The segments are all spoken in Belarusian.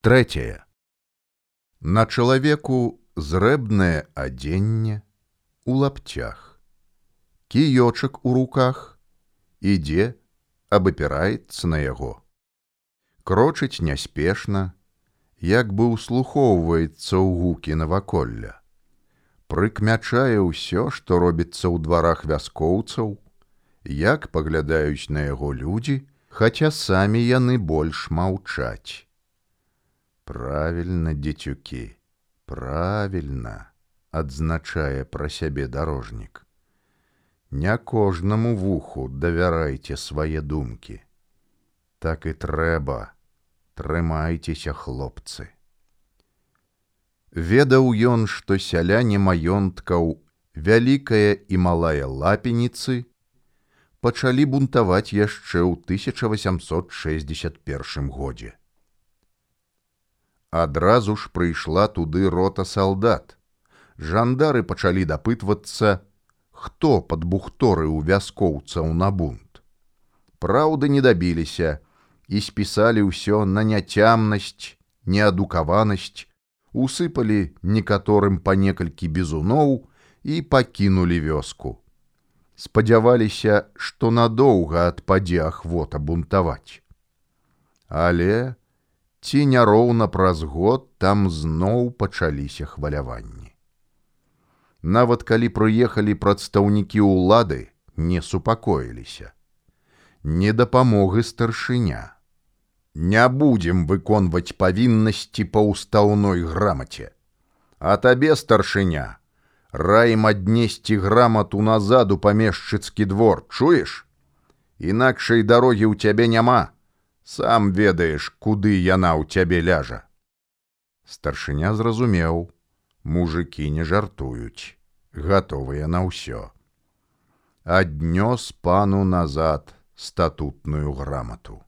Трэцяе. На чалавеку зрэбнае адзенне у лапцях. Кіёчак у руках ідзе, абапіраецца на яго. Крочыць няспешна, як бы ўслухоўваецца ў гукі наваколля. Прыкмячае ўсё, што робіцца ў дварах вяскоўцаў, як паглядаюць на яго людзі, хаця самі яны больш маўчаць. Правільна, дзецюкі, правільна, адзначае пра сябе дарожнік. Не кожнаму вуху давярайце свае думкі. Так і трэба, трымайцеся, хлопцы. Ведаў ён, што сяляне маёнткаў, вялікая і малая лапеніцы, пачалі бунтаваць яшчэ ў 1861 годзе адразу ж прыйшла туды рота салдат. Жандары пачалі дапытвацца, хто падбухторы ў вяскоўцаў на бунт. Праўды не дабіліся і спісалі ўсё на няцямнасць, неадукаванасць, усыпалі некаторым па некалькі бізуноў і пакінулі вёску. Спадзяваліся, што надоўга адпадзе ахвота бунтаваць. Але ці няроўна праз год там зноў пачаліся хваляванні. Нават калі прыехалі прадстаўнікі ўлады, не супакоіліся. Не дапамогы старшыня. Не будзем выконваць павіннасці па ўстаўной грамаце. А табе старшыня, раім аднесці грамату назад у памешчыцкі двор, чуеш? Інакшай дарогі ў цябе няма, сам ведаеш, куды яна ў цябе ляжа. Старшыня зразумеў, мужыкі не жартуюць, гатовыя на ўсё. Аднёс пану назад статутную грамату.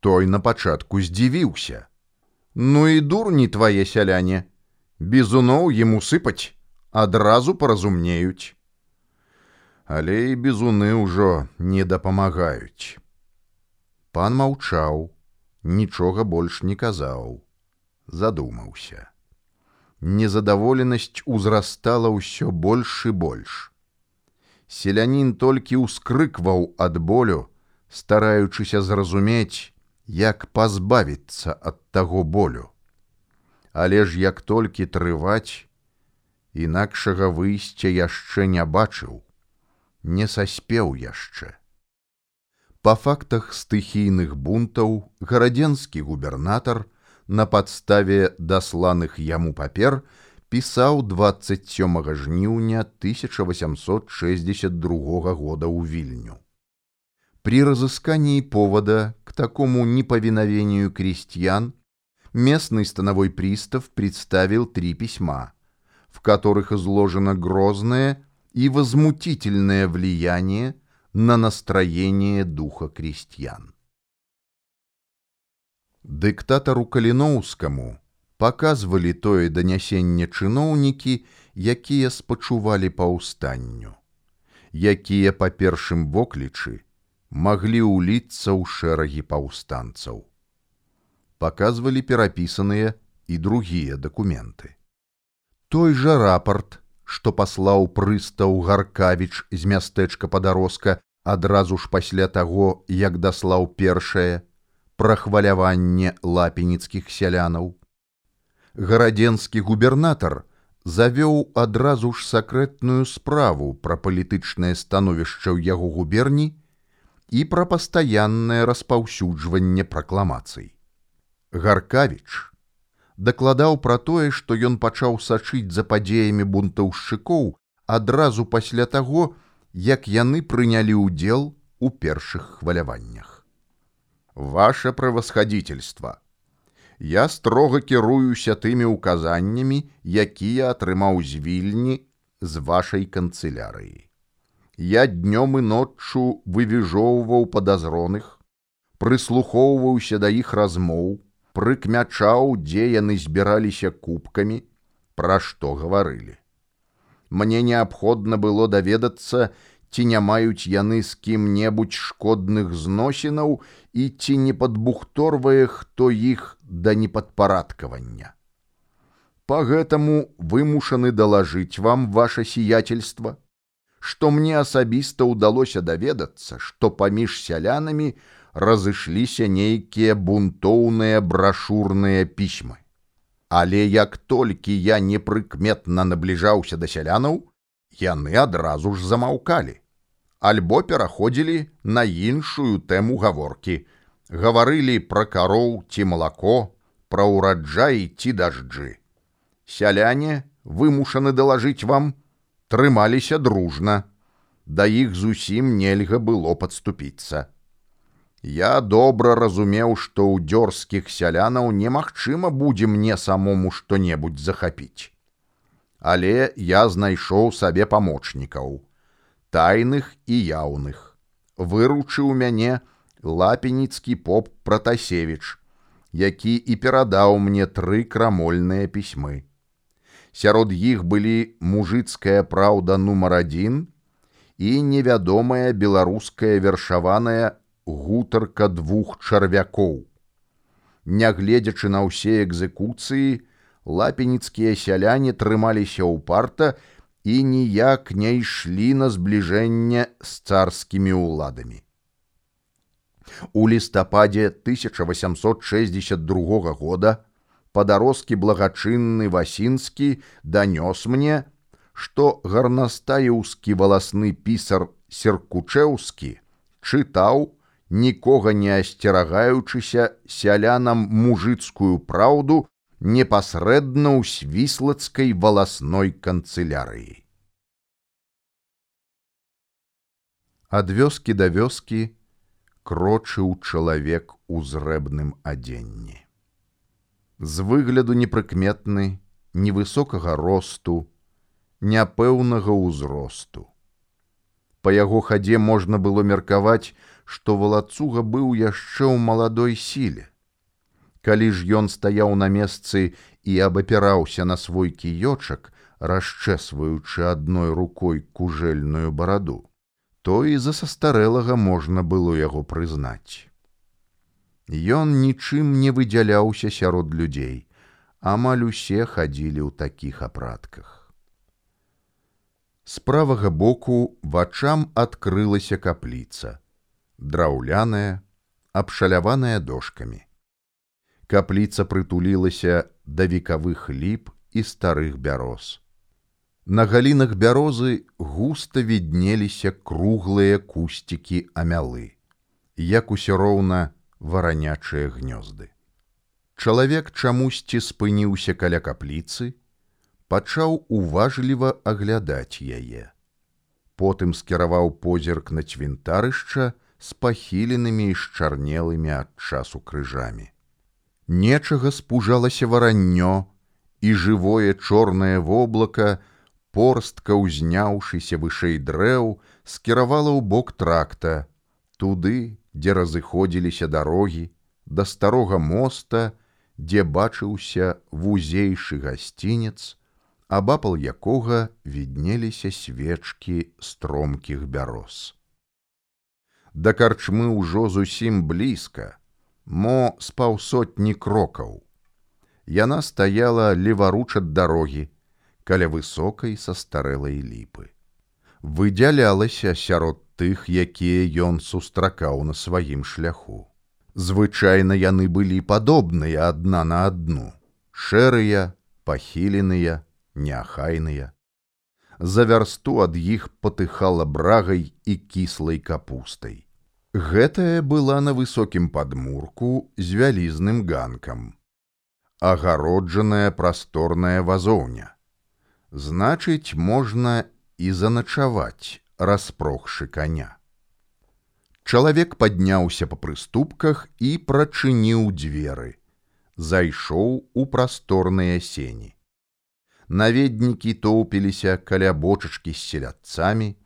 Той на пачатку здзівіўся. Ну і дурні твае сяляне, бізуноў ему сыпаць, адразу паразумнеюць. Але і бізуны ўжо не дапамагаюць. Пан маўчаў, нічога больш не казаў, задумаўся. Незадаволенасць узрастала ўсё больш і больш. Селянін толькі ўскрыкваў ад болю, стараючыся зразумець, як пазбавіцца ад таго болю. Але ж як толькі трываць, інакшага выйсця яшчэ не бачыў, не саспеў яшчэ. Па фактах стыхійных бунтаў гарадзенскі губернатар на падставе дасланых яму папер пісаў 27 жніўня 1862 года ў вільню. При разыскании повода к такому неповиновению крестьян местный становой пристав представил три письма, в которых изложено грозное и возмутительное влияние на настроение духа крестьян. Дыктатару каліноўскаму паказвалі тое данясенне чыноўнікі, якія спачувалі паўстанню, якія па першым воклічы маглі ўліцца ў шэрагі паўстанцаў. Паказвалі перапісаныя і другія дакументы. Той жа рапарт што паслаў прыстаў гаркавіч з мястэчка падарозка адразу ж пасля таго, як даслаў першае прахваляванне лапеніцкіх сялянаў. Гарадзенскі губернатар завёў адразу ж сакрэтную справу пра палітычнае становішча ў яго губерні і пра пастаяннае распаўсюджванне пракламацый. Гаркавіч, дакладаў пра тое, што ён пачаў сачыць за падзеямі бунтаўшчыкоў адразу пасля таго, як яны прынялі ўдзел у першых хваляваннях. Ваше правасхадзіцельства. Я строга кіруюся тымі ўказаннямі, якія атрымаў з вільні з вашай канцылярыі. Я днём і ноччу вывіжоўваў падазроных, прыслухоўваўся да іх размоў, прыкмячаў, дзе яны збіраліся кубкамі, пра што гаварылі. Мне неабходна было даведацца, ці не маюць яны з кім-небудзь шкодных зносінаў і ці не падбухторвае хто іх да непадпарадкавання. Па гэтаму вымушаны далажыць вам ваше сиятельства, што мне асабіста ўдалося даведацца, што паміж сялянамі разышліся нейкія бунтоўныя брашурныя пісьмы. Але як толькі я непрыкметна набліжаўся да сялянаў, яны адразу ж замаўкалі. Альбо пераходзілі на іншую тэму гаворкі, гаварылі пра кароў ці малако, пра ўраджай ці дажджы. Сяляне вымушаны далажыць вам, трымаліся дружна, да іх зусім нельга было падступіцца. Я добра разумеў, што ў дзёрскіх сялянаў немагчыма будзе мне самому што-небудзь захапіць. Але я знайшоў сабе памочнікаў, тайных і яўных. Выручыў мяне лапеніцкі поп Пратасевіч, які і перадаў мне тры крамольныя пісьмы. Сярод іх былі мужыцкая праўда нумар адзін і невядомая беларуская вершаваная гутарка двух чарвякоў. Нягледзячы на ўсе экзекуцыі, лапеніцкія сяляне трымаліся ўпарта і ніяк не ішлі на збліжэнне з царскімі ўладамі. У лістападзе 1862 года падароскі благачынны васінскі данёс мне, што гарнастаеўскі валасны пісар серкучэўскі чытаў нікога не асцерагаючыся сялянам мужыцкую праўду непасрэдна ў свіслацкай валасной канцылярыі. Ад вёскі да вёскі крочыў чалавек у зрэбным адзенні. З выгляду непрыкметны, невысокага росту, няпэўнага ўзросту. Па яго хадзе можна было меркаваць, што валацуга быў яшчэ ў маладой сіле. Калі ж ён стаяў на месцы і абапіраўся на свой кіёчак, расчэсваючы адной рукой кужэльную бараду, то і за састарэлага можна было яго прызнаць. Ён нічым не выдзяляўся сярод людзей, амаль усе хадзілі ў такіх апратках. З правага боку вачам адкрылася капліца драўляная, абшаляваная дошкамі. Капліца прытулілася да векавых ліп і старых бяроз. На галінах бярозы густа віднеліся круглыя кусцікі амялы, як усё роўна варанячыя гнёзды. Чалавек чамусьці спыніўся каля капліцы, пачаў уважліва аглядаць яе. Потым скіраваў позірк на цвінтарышча, з пахіленымі і шчарнелымі ад часу крыжамі. Нечага спужалася вараннё, і жывое чорнае воблака, порстка ўзняўшыся вышэй дрэў, скіравала ў бок тракта, туды, дзе разыходзіліся дарогі, да старога моста, дзе бачыўся вузейшы гасцінец, абапал якога віднеліся свечкі стромкіх бяроз да карчмы ўжо зусім блізка, мо з паўсотні крокаў. Яна стаяла леваруч ад дарогі, каля высокай са старэлай ліпы. Выдзялялася сярод тых, якія ён сустракаў на сваім шляху. Звычайна яны былі падобныя адна на адну, шэрыя, пахіленыя, няхайныя за вярсту ад іх патыхала брагай і кіслай капустай. Гэтая была на высокім падмурку з вялізным ганкам. Агароджаная прасторная вазоўня. Значыць, можна і заначаваць, распрохшы коня. Чалавек падняўся па прыступках і прачыніў дзверы. Зайшоў у прасторныя сені наведнікі тоўпіліся каля бочачкі з селядцамі,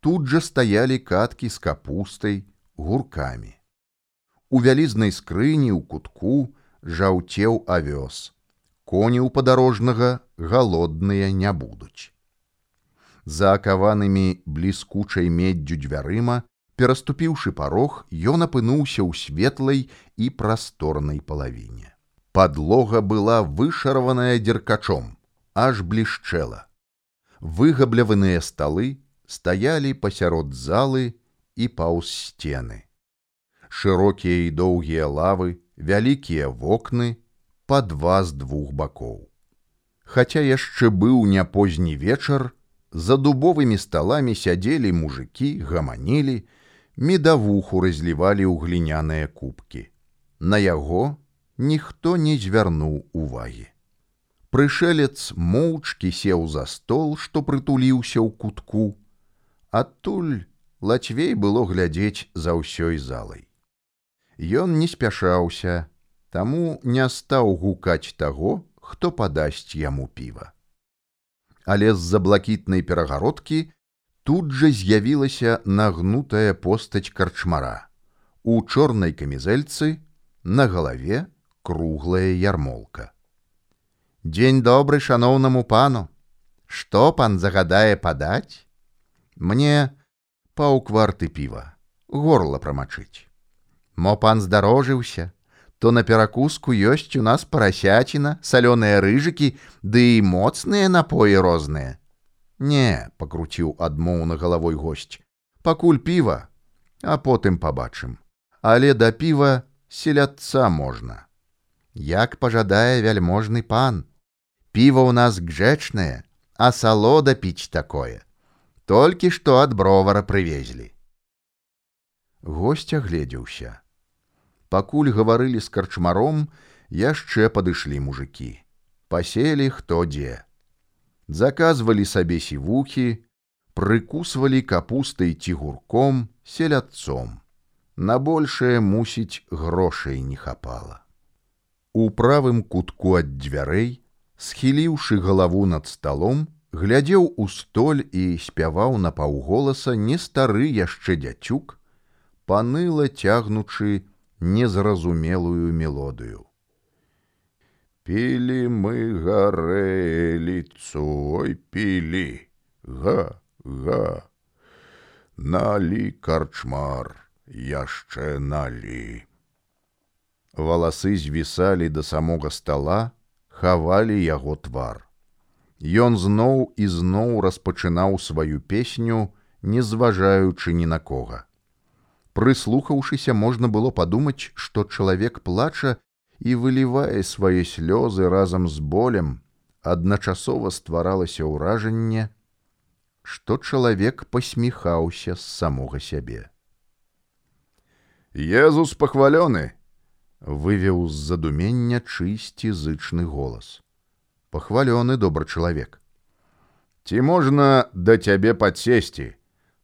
тут жа стаялі каткі з капустай, гуркамі. У вялізнай скрыні ў кутку жаўцеў авёс. Коні ў падарожнага галодныя не будуць. За акаванымі бліскучай меддзю дзвярыма, пераступіўшы парог, ён апынуўся ў светлай і прасторнай палавіне. Падлога была вышарваная дзеркачом, аж блішчэла. Выгабляваныя сталы стаялі пасярод залы і паўз сцены. Шырокія і доўгія лавы, вялікія вокны, па два з двух бакоў. Хаця яшчэ быў не позні вечар, за дубовымі сталамі сядзелі мужыкі, гаманілі, медавуху разлівалі ў гліняныя кубкі. На яго ніхто не звярнуў увагі. Прышэлец моўчкі сеў за стол, што прытуліўся ў кутку, адтуль лацвей было глядзець за ўсёй залай. Ён не спяшаўся, таму не стаў гукаць таго, хто падасць яму піва. Але з-за блакітнай перагародкі тут жа з'явілася нагнутая постаць карчмара. У чорнай камізэльцы на галаве круглая ярмолка. Дзень добры шаноўнаму пану, Што пан загадае падаць? Мне паўкварты піва, горла прамачыць. Мо пан здарожыўся, то на перакуску ёсць у нас парасяціна, салёныя рыжыкі, ды і моцныя напоі розныя. Не, пакруціў адмоўна галавой госць. Пакуль піва, а потым пабачым. Але да піва селяцца можна. Як пажадае вяльможны пан. Піва ў нас гжэчнае, а салода піць такое. Толькі што ад бровара прывезлі. Госця гледзеўся пакуль гаварылі з карчмаром, яшчэ падышлі мужыкі. Паселі хто дзе. Заказвалі сабе сівухі, прыкусвалі капустай ці гурком, селядцом. На большее мусіць грошай не хапала. У правым кутку ад дзвярэй, схіліўшы галаву над сталом, глядзеў у столь і спяваў на паўголаса не стары яшчэ дзяцюк, паныла цягнучы незразумелую мелодыю. Пілі мы гарэліцу, ой пілі, га, га, Налі карчмар, яшчэ налі. Валасы звісалі да самога стала, хавалі яго твар. Ён зноў і зноў распачынаў сваю песню, не зважаючы ні на кога. Прыслухаўшыся можна было падумаць, што чалавек плача і вылівае свае слёзы разам з болем, адначасова стваралася ўражанне, што чалавек пасміхаўся з самога сябе. Езус пахвалёны, вывеў з задумення чысці зычны голас. Пахвалёны добры чалавек. Ці можна да цябе падсесці,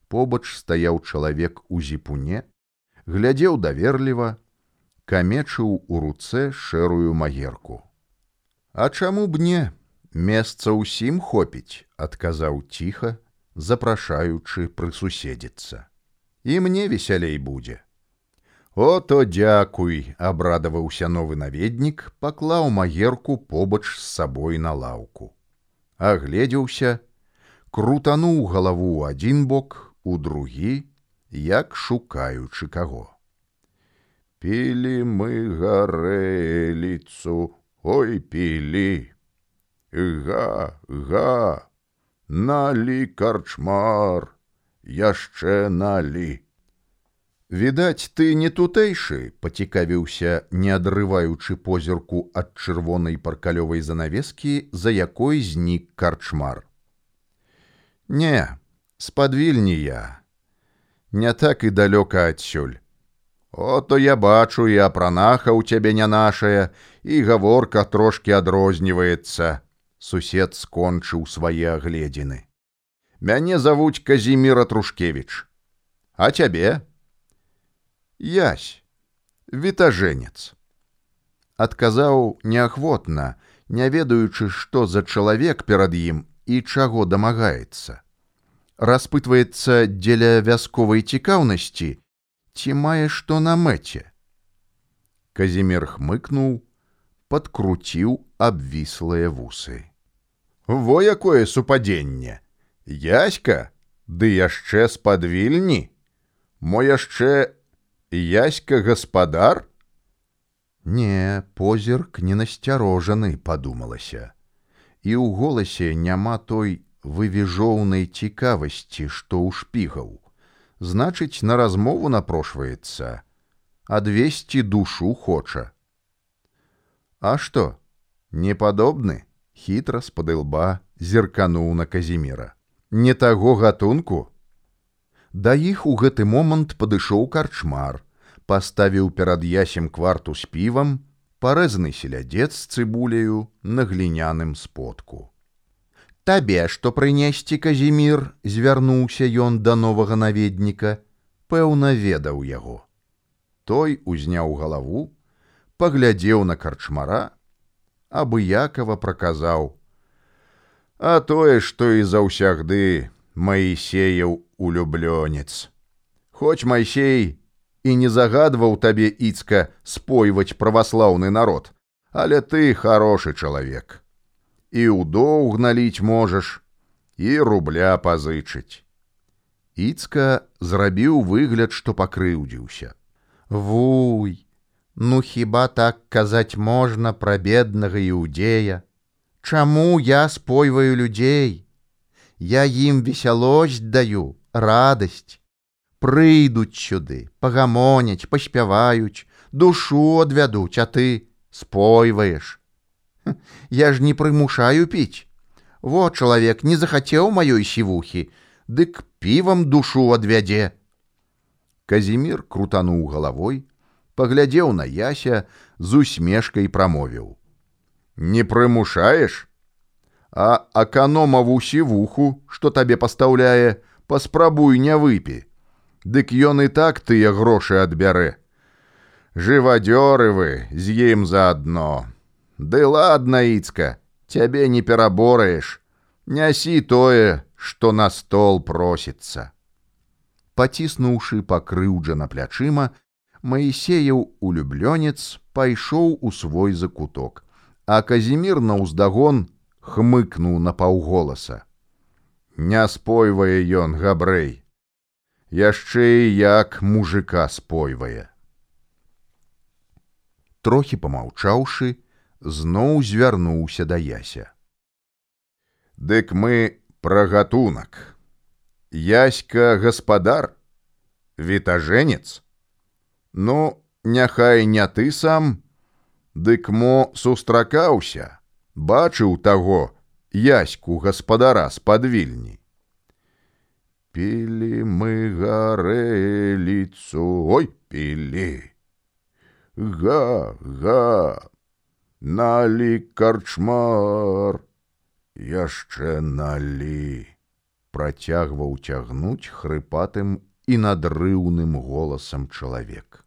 побач стаяў чалавек у зіпуне, глядзеў даверліва, камечыў у руцэ шэрую магерку. А чаму б не, месца ўсім хопіць, адказаў ціха, запрашаючы прысуседзіцца. І мне весялей будзе. О то дзякуй, абрадаваўся новы наведнік, паклаў магерку побач з сабой на лаўку. Агледзеўся, крутануў галаву ў адзін бок, у другі, як шукаючы каго. Пілі мы гарэліцу, ой пілі, Га, га, налі карчмар, яшчэ налі. Відаць, ты не тутэйшы, пацікавіўся, не адрываючы позірку ад чырвонай паркалёвай занавескі, за якой знік карчмар. Не, спадвільні я. Не так і далёка адсюль. Ото я бачу і апранаха ў цябе не нашая і гаворка трошки адрозніваецца сусед скончыў свае агледзіны. Мяне завуць казіміра трушкевич а цябе ясь вітажэнец адказаў неахвотна не ведаючы што за чалавек перад ім і чаго дамагаецца распытваецца дзеля вясковай цікаўнасці, ці мае што на мэце. Казімир хмыкнуў, падкруціў абвіслыя вусы. Во якое супадзенне! Яська, ды яшчэ з-пад вільні, Мо яшчэ яська гаспадар? Не, позірк не насцярожаны, падумалася. І ў голасе няма той вывіжоўнай цікавасці, што ў шпігаў. Значыць, на размову напрошваецца, адвесці душу хоча. А што, не падобны, хітра з-пад лба зеркануў на казіміра. Не таго гатунку. Да іх у гэты момант падышоў карчмар, паставіў перад ясем кварту з півам, парэзаны селядец з цыбуляю на гліняным сподку. Табе, што прынесці казімір, звярнуўся ён да новага наведніка, пэўна ведаў яго. Той узняў галаву, паглядзеў на карчмара, абыякова праказаў: « А тое, што і заўсягды Маісеяў улюблёнец. Хоць Майсей і не загадваў табе іцка спойваць праваслаўны народ, але ты хорошы чалавек. І ў доўг наліць можаш, і рубля пазычыць. Іцка зрабіў выгляд, што пакрыўдзіўся. Вуй, ну хіба так казаць можна пра беднага іудзея? Чаму я спойваю людзей? Я ім весялосць даю, радасць. Прыйдуць сюды, пагамоняць, паспяваюць, душу адвядуць, а ты спойваеш. Я ж не прымушаю піць. Во чалавек не захацеў маёй сівухі, дык півам душу адвядзе. Казімір крутануў галавой, паглядзеў на яся з усмешкай прамовіў: « Не прымушаеш, А аканомаву сівуху, што табе пастаўляе, паспрабуй не выпі. Дык ён і так тыя грошы адбярэ. Жывадзёры вы з ім заадно. Ды ладна, іцка, цябе не перабораеш, Нясі тое, што на стол просіцца паціснуўшы пакрыўджана плячыма, Маісеяў улюблёнец пайшоў у свой закуток, а казімір на ўздагон хмыкнуў на паўголаса. Не спойвае ён габрэй. Яшчэ і як мужика спойвае. Трохі помаўчаўшы, зноў звярнуўся да яся. Дык мы пра гатунак. Яська гаспадар, вітажэнец. Ну, няхай не ты сам, Дык мо сустракаўся, бачыў таго яську гаспадара з падвільні. Пілі мы гарэліцу, ой пілі. Га, га, налі карчмар, яшчэ налі працягваў цягнуць хрыпатым і надрыўным голасам чалавек.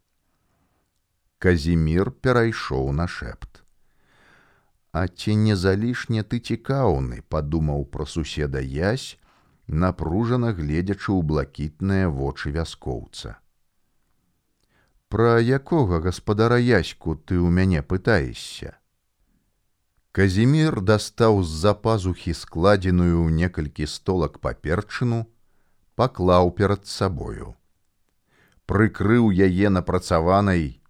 Казімір перайшоў на шэпт. А ці не залішне ты цікаўны, падумаў пра суседа язь, напружана гледзячы ў блакітныя вочы вяскоўца. Пра якога гаспадара яську ты ў мяне пытаешся? Казімір дастаў з-за пазухі складзеную ў некалькі столак паперчыну, паклаў перад сабою. Прыкрыў яе напрацаванай,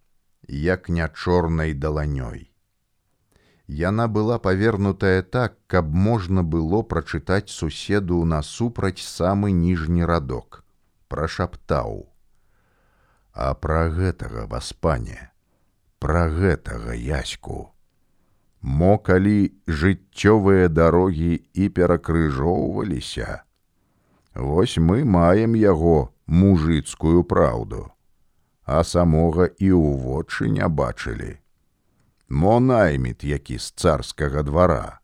як не чорнай даланёй. Яна была павернутая так, каб можна было прачытаць суседу насупраць самы ніжні радок, прашаптаў: « А пра гэтага васпане, пра гэтага яську? Мо калі жыццёвыя дарогі і перакрыжоўваліся. Вось мы маем яго мужыцкую праўду, а самога і ў вочы не бачылі. Мо найміт які з царскага двара,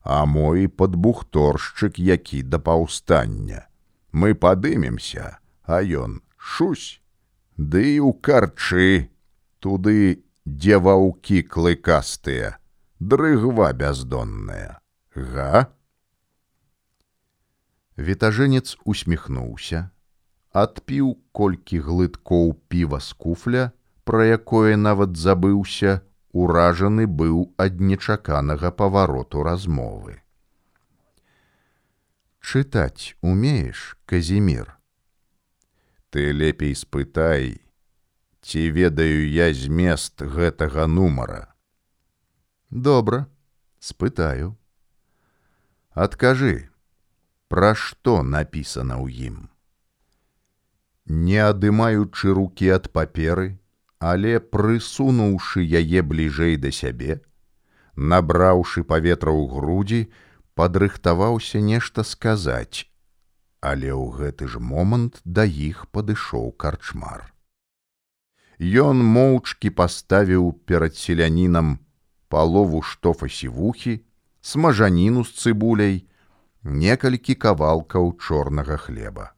а мой падбухторшчык які да паўстання. Мы падымемся, а ён шусь, Ды ў карчы, туды, дзе ваўкі клыкастыя дрыгва бяздонная. Га? Вітажэнец усміхнуўся адпіў колькі глыткоў піва з куфля пра якое нават забыўся уражаны быў ад нечаканага павароту размовы чытаць умееш, Казімир. Ты лепей спытай, ці ведаю я змест гэтага нумара. Добра, спытаю. Адкажы, пра што напісана ў ім. Не адымаючы рукі ад паперы, але прысунуўшы яе бліжэй да сябе, набраўшы паветра ў грудзі, падрыхтаваўся нешта сказаць, але ў гэты ж момант да іх падышоў карчмар. Ён моўчкі паставіў перад селянінам палову штофа сівухі, смажаніну з цыбуляй, некалькі кавалкаў чорнага хлеба.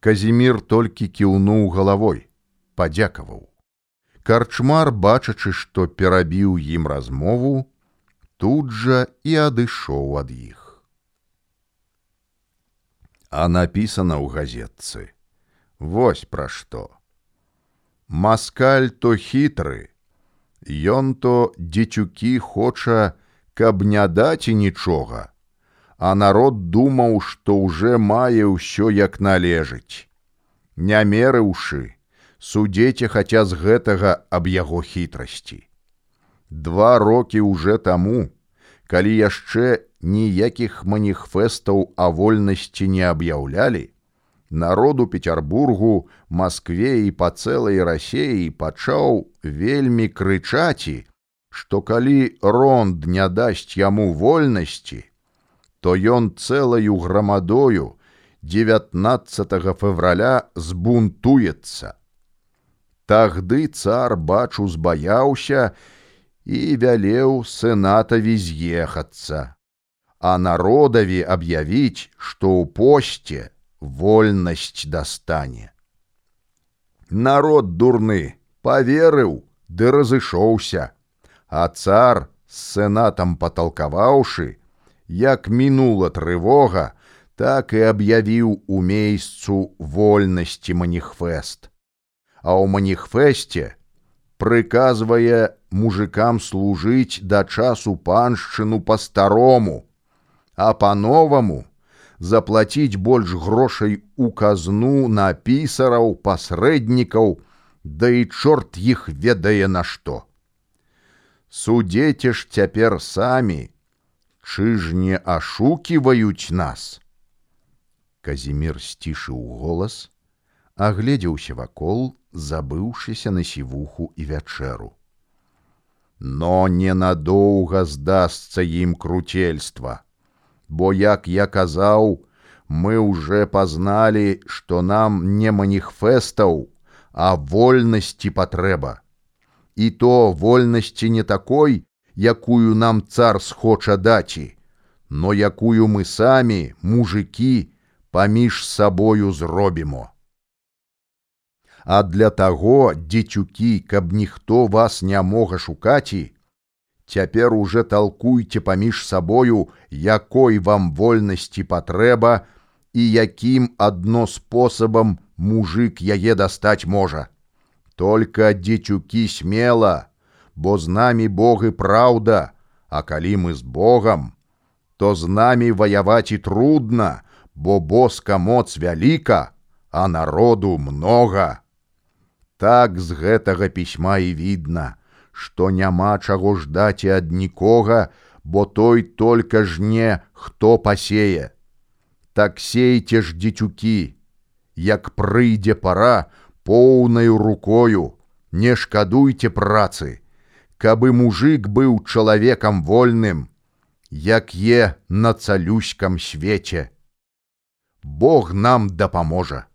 Казімир толькі кіўнуў галавой, падзякаваў. Карчмар, бачачы, што перабіў ім размову, тут жа і адышоў ад іх. А напісана ў газетцы: Вось пра што. Маскаль то хітры, Ён то дзецюкі хоча, каб не даць і нічога, а народ думаў, што ўжо мае ўсё як належыць. Не мерыўшы, судзеце хаця з гэтага аб яго хітрасці. Два рокі уже таму, калі яшчэ ніякіх маніфестаў о вольнасці не аб'яўлялі, народу Петербургу, Маскве і па цэлай рассеі пачаў вельмі крычаці, што калі ронд не дасць яму вольнасці, то ён цэлаю грамадою 19 февраля збунтуецца. Тагды цар бачу збаяўся і вялеў сенатаві з'ехацца, а народаві аб'явіць, што ў посце вольнасць дастане. Народ дурны поверыў ды разышоўся, а цар з сенатам паталкаваўшы, як мінула трывога, так і аб'явіў у месяцу вольнасці маніфест. А ў маніфесте прыказвае мужикам служыць да часу паншчыну па-старому, а па-новаму заплаціць больш грошай у казну на пісараў, пасрэднікаў, да і чорт іх ведае на што. Судзеце ж цяпер самі, чы ж не ашуківаюць нас. Казімир сцішыў голас, агледзеўся вакол, забыўшыся на сівуху і вячэру но ненадоўга здасца ім круцельства. Бо, як я казаў, мы уже пазналі, што нам не маніфестаў, а вольнасці патрэба. І то вольнасці не такой, якую нам цар схоча даці, но якую мы самі, мужикі, паміж сабою зробімо. А для таго, дзецюкі, каб ніхто вас не мога шукаці, Цяпер уже талкуйце паміж сабою, якой вам вольнасці патрэба і якім адно спосабам мужик яе дастаць можа. Только дзецюкі смела, бо з намі Бог і праўда, а калі мы з Богом, то з намі ваяваць і трудна, бо боска моц вяліка, а народу много. Так з гэтага пісьма і відна, што няма чаго ждаць і ад нікога, бо той только жне, хто пасее. Так сейце ж дзецюкі, як прыйдзе пара поўнаю рукою, не шкадуйце працы, каб і мужик быў чалавекам вольным, як е на цалюськам свеце. Бог нам дапаможа.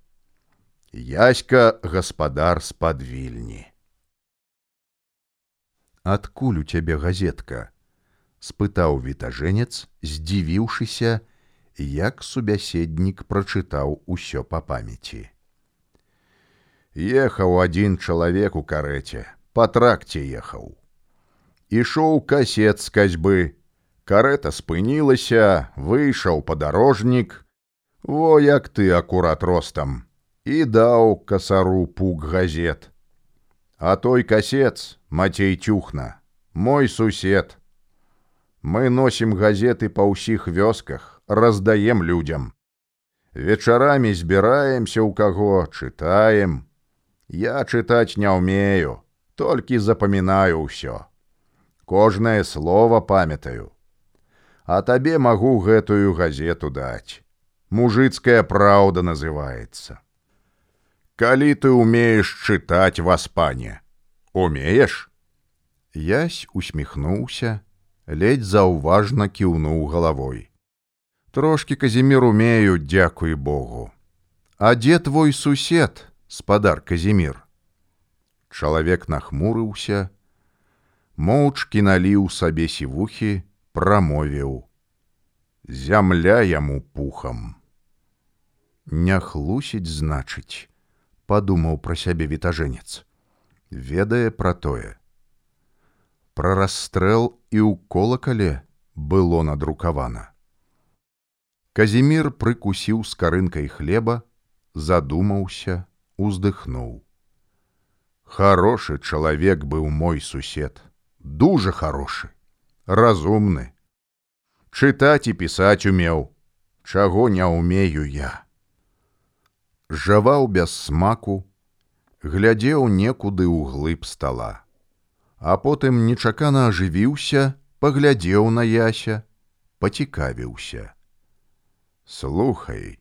Яська гаспадар з-пад вільні. Адкуль у цябе газетка? спытаў вітажэнец, здзівіўшыся, як субяседнік прачытаў усё па памяці. Ехаў адзін чалавек у карэце, па тракце ехаў. Ішоў касет з касьбы, карета спынілася, выйшаў падарожнік, Во як ты акурат ростам, і даў касару пук газет. А той касец, Матей Тюхна, мой сусед. Мы носім газеты па ўсіх вёсках, раздаем людям. Вечарамі збіраемся ў каго, чытаем. Я чытаць не ўмею, толькі запамінаю ўсё. Кожнае слово памятаю. А табе магу гэтую газету даць. Мужыцкая праўда называецца. Калі ты умееш чытаць вас, пане, умееш? Ясь усміхнуўся, ледзь заўважна кіўнуў галавой. Трошки казімир умею, дзякуй Богу. А дзе твой сусед, спадар казімир? Чалавек нахмурыўся, моўчкі наліў сабе сівухі, прамовіў: Зямля яму пухам. Не хлусіць, значыць, падумаў пра сябе вітажэнец. Ведае пра тое. Пра расстрэл і ў колакале было надрукавана. Казімир прыкусіў скарынкай хлеба, задумаўся, уздыхнуў. Харошы чалавек быў мой сусед, дужа харошы, разумны. Чытаць і пісаць умеў, чаго не ўмею я. Жаваў без смаку, глядзеў некуды ў глыб стала, а потым нечакана ажывіўся, паглядзеў на яся, пацікавіўся. Слухай,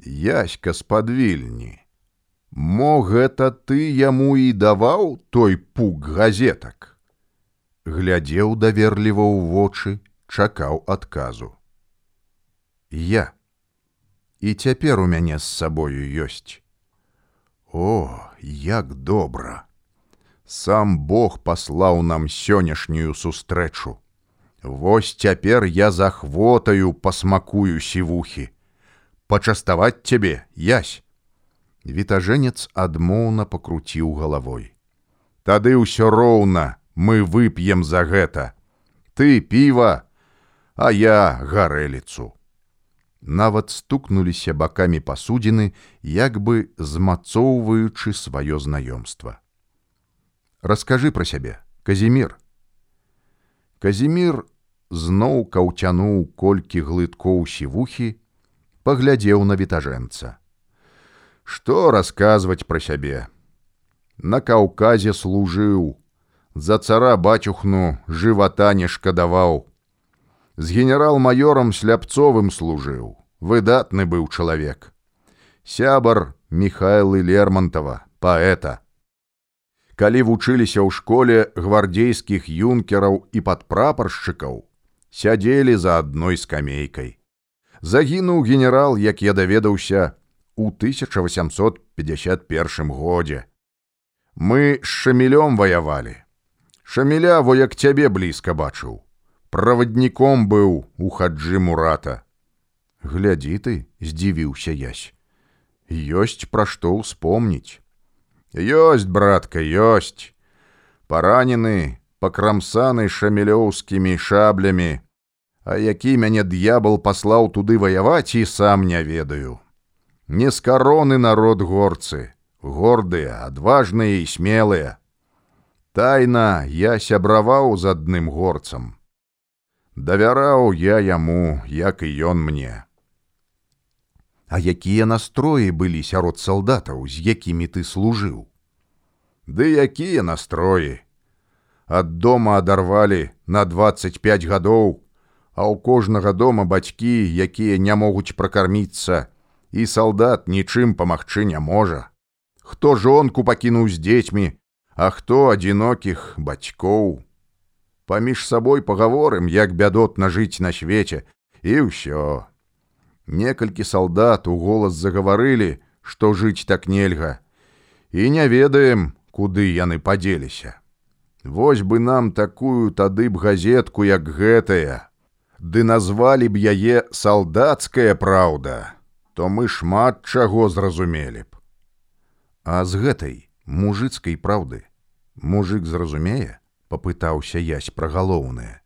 яська спадвільні. Мо гэта ты яму і даваў той пук газетак. Глядзеў даверліва ў вочы, чакаў адказу. Я. І цяпер у мяне з сабою ёсць. О, як добра! Сам Бог паслаў нам сённяшнюю сустрэчу. Вось цяпер я захвотаю пасмакую сівухі. Пачаставаць цябе, язь. Вітажэнец адмоўна пакруціў галавой. Тады ўсё роўна мы вып'ем за гэта. Ты піва, а я гарэліцу. Нават стукнуліся бакамі пасудзіны, як бы змацоўваючы сваё знаёмства. Раскажы пра сябе, Казімир. Казімир зноў каўцянуў колькі глыткоў сівухі, паглядзеў на вітажэнца. Што расказваць пра сябе? На каўказе служыў, за цара бацюхну жывата не шкадаваў. З генерал-маёрам сляпцовым служыў, выдатны быў чалавек. Сябар Михайлы Лермонтова, паэта. Калі вучыліся ў школе гвардзейскіх юнкераў і падпрапаршчыкаў, сядзелі за адной скамейкай. Загінуў генерал, як я даведаўся у 1851 годзе. Мы з шамілём ваявалі. Шаміля во як цябе блізка бачыў. Правадніком быў у хаджы мурата. Глядзі ты, здзівіўся ясь. Ёсць пра што ўспомніць. Ёсць, братка, ёсць. Паранены, пакрамсаны шамілёўскімі шаблямі, А які мяне д'ябал паслаў туды ваяваць і сам не ведаю. Не з кароны народ горцы, гордыя, адважныя і смелыя. Тайна я сябраваў з адным горцам. Давяраў я яму, як і ён мне. А якія настроі былі сярод салдатаў, з якімі ты служыў? Ды якія настроі? ад дома адарвалі на 25 гадоў, а ў кожнага дома бацькі, якія не могуць пракарміцца, і салдат нічым памагчы не можа. Хто жонку пакінуў з дзецьмі, а хто адзінокіх бацькоў. Паміж сабой пагаворым, як бядотна жыць на свеце, і ўсё. Некалькі салдат у голас загаварылі, што жыць так нельга. І не ведаем, куды яны падзеліся. Вось бы нам такую тады б газетку, як гэтая. Ды назвалі б яе салдацкая праўда, то мы шмат чаго зразумелі б. А з гэтай мужыцкай праўды мужик зразумее, папытаўся ясь пра галоўнае.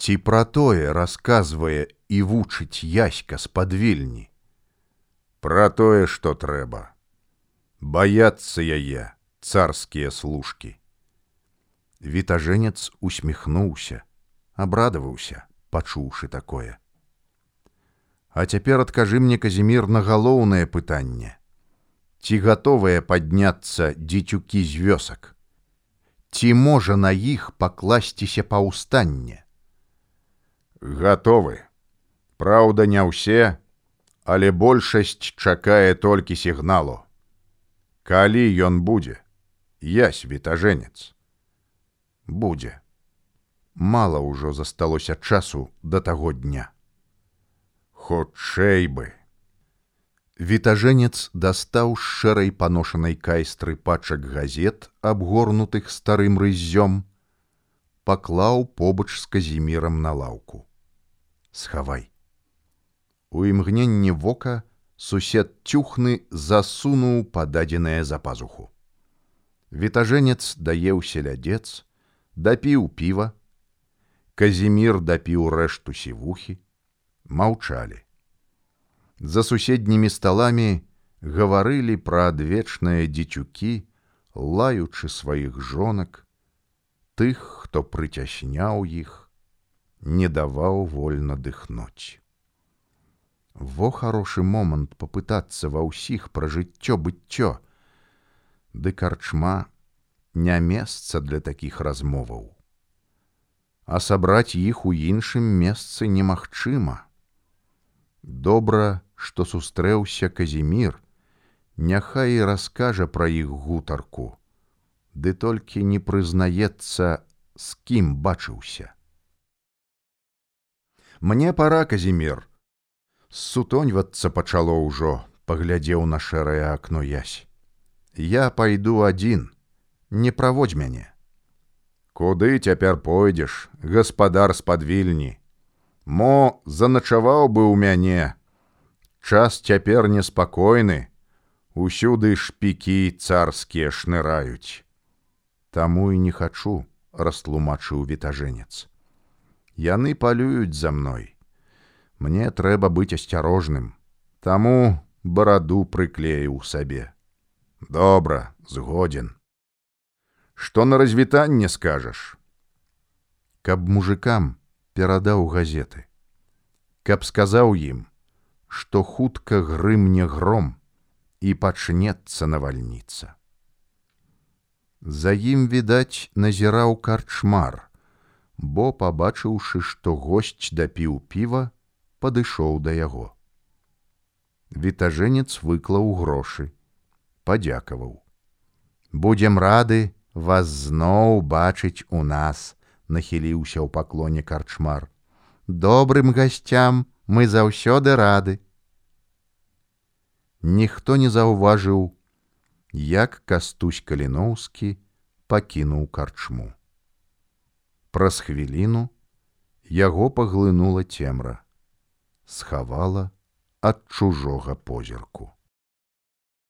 Ці пра тое расказвае і вучыць яська з-пад вільні. Пра тое, што трэба. Баяцца яе царскія служкі. Вітажэнец усміхнуўся, абрадаваўся, пачуўшы такое. А цяпер адкажы мне казімір на галоўнае пытанне ці гатовыя падняцца дзецюкі з вёсак ці можа на іх пакласціся паўстанне? Гатовы. Праўда не ўсе але большасць чакае толькі сігналу. Калі ён будзе я світажэнец. Будзе. Мала ўжо засталося часу да таго дня. Хутчэй бы вітажэнец дастаў з шэрай паношанай кайстры пачак газет абгорнутых старым рыззём паклаў побач з казімірам на лаўку. Схавай у імгненні вока сусед цюхны засунуў пададзенае за пазуху. Вітажэнец даеў селядец дапіў піва. Казімір дапіў рэшту сівухі. Маўчалі. За суседнімі сталамі гаварылі пра адвечныя дзецюкі, лаючы сваіх жонак, тых, хто прыцясняў іх, не даваў вольна дыхнуць. Во хорошы момант попытацца ва ўсіх пра жыццё быццё, Ды карчма не месца для такіх размоваў. А сабраць іх у іншым месцы немагчыма добра што сустрэўся казімір няхай і раскажа пра іх гутарку ды толькі не прызнаецца з кім бачыўся. Мне пора казімір! Сутоньвацца пачало ўжо паглядзеў на шэрае акно язь я пайду адзін не праводзь мяне куды цяпер пойдзеш гаспадар з-пад вільні? Мо заначаваў бы ў мяне. Час цяпер неспакойны, Усюды шпікі царскія шныраюць. Таму і не хачу, растлумачыў вітажэнец. Яны палююць за мной. Мне трэба быць асцярожным, Таму бараду прыклею сабе. Добра, згодзін. Што на развітанне скажаш? Каб мужикам перадаў газеты. Каб сказаў ім, што хутка грымне гром і пачнецца навальніца. За ім, відаць, назіраў карчмар, бо, пабачыўшы, што госць дапіў піва, падышоў да яго. Вітажэнец выклаў грошы, падзякаваў. Будзем рады вас зноў бачыць у нас, нахіліўся ў паклоне карчмар. Добрым гасцям мы заўсёды рады. Ніхто не заўважыў, як кастусь каліноўскі пакінуў карчму. Праз хвіліну яго паглынула цемра, схавала ад чужога позірку.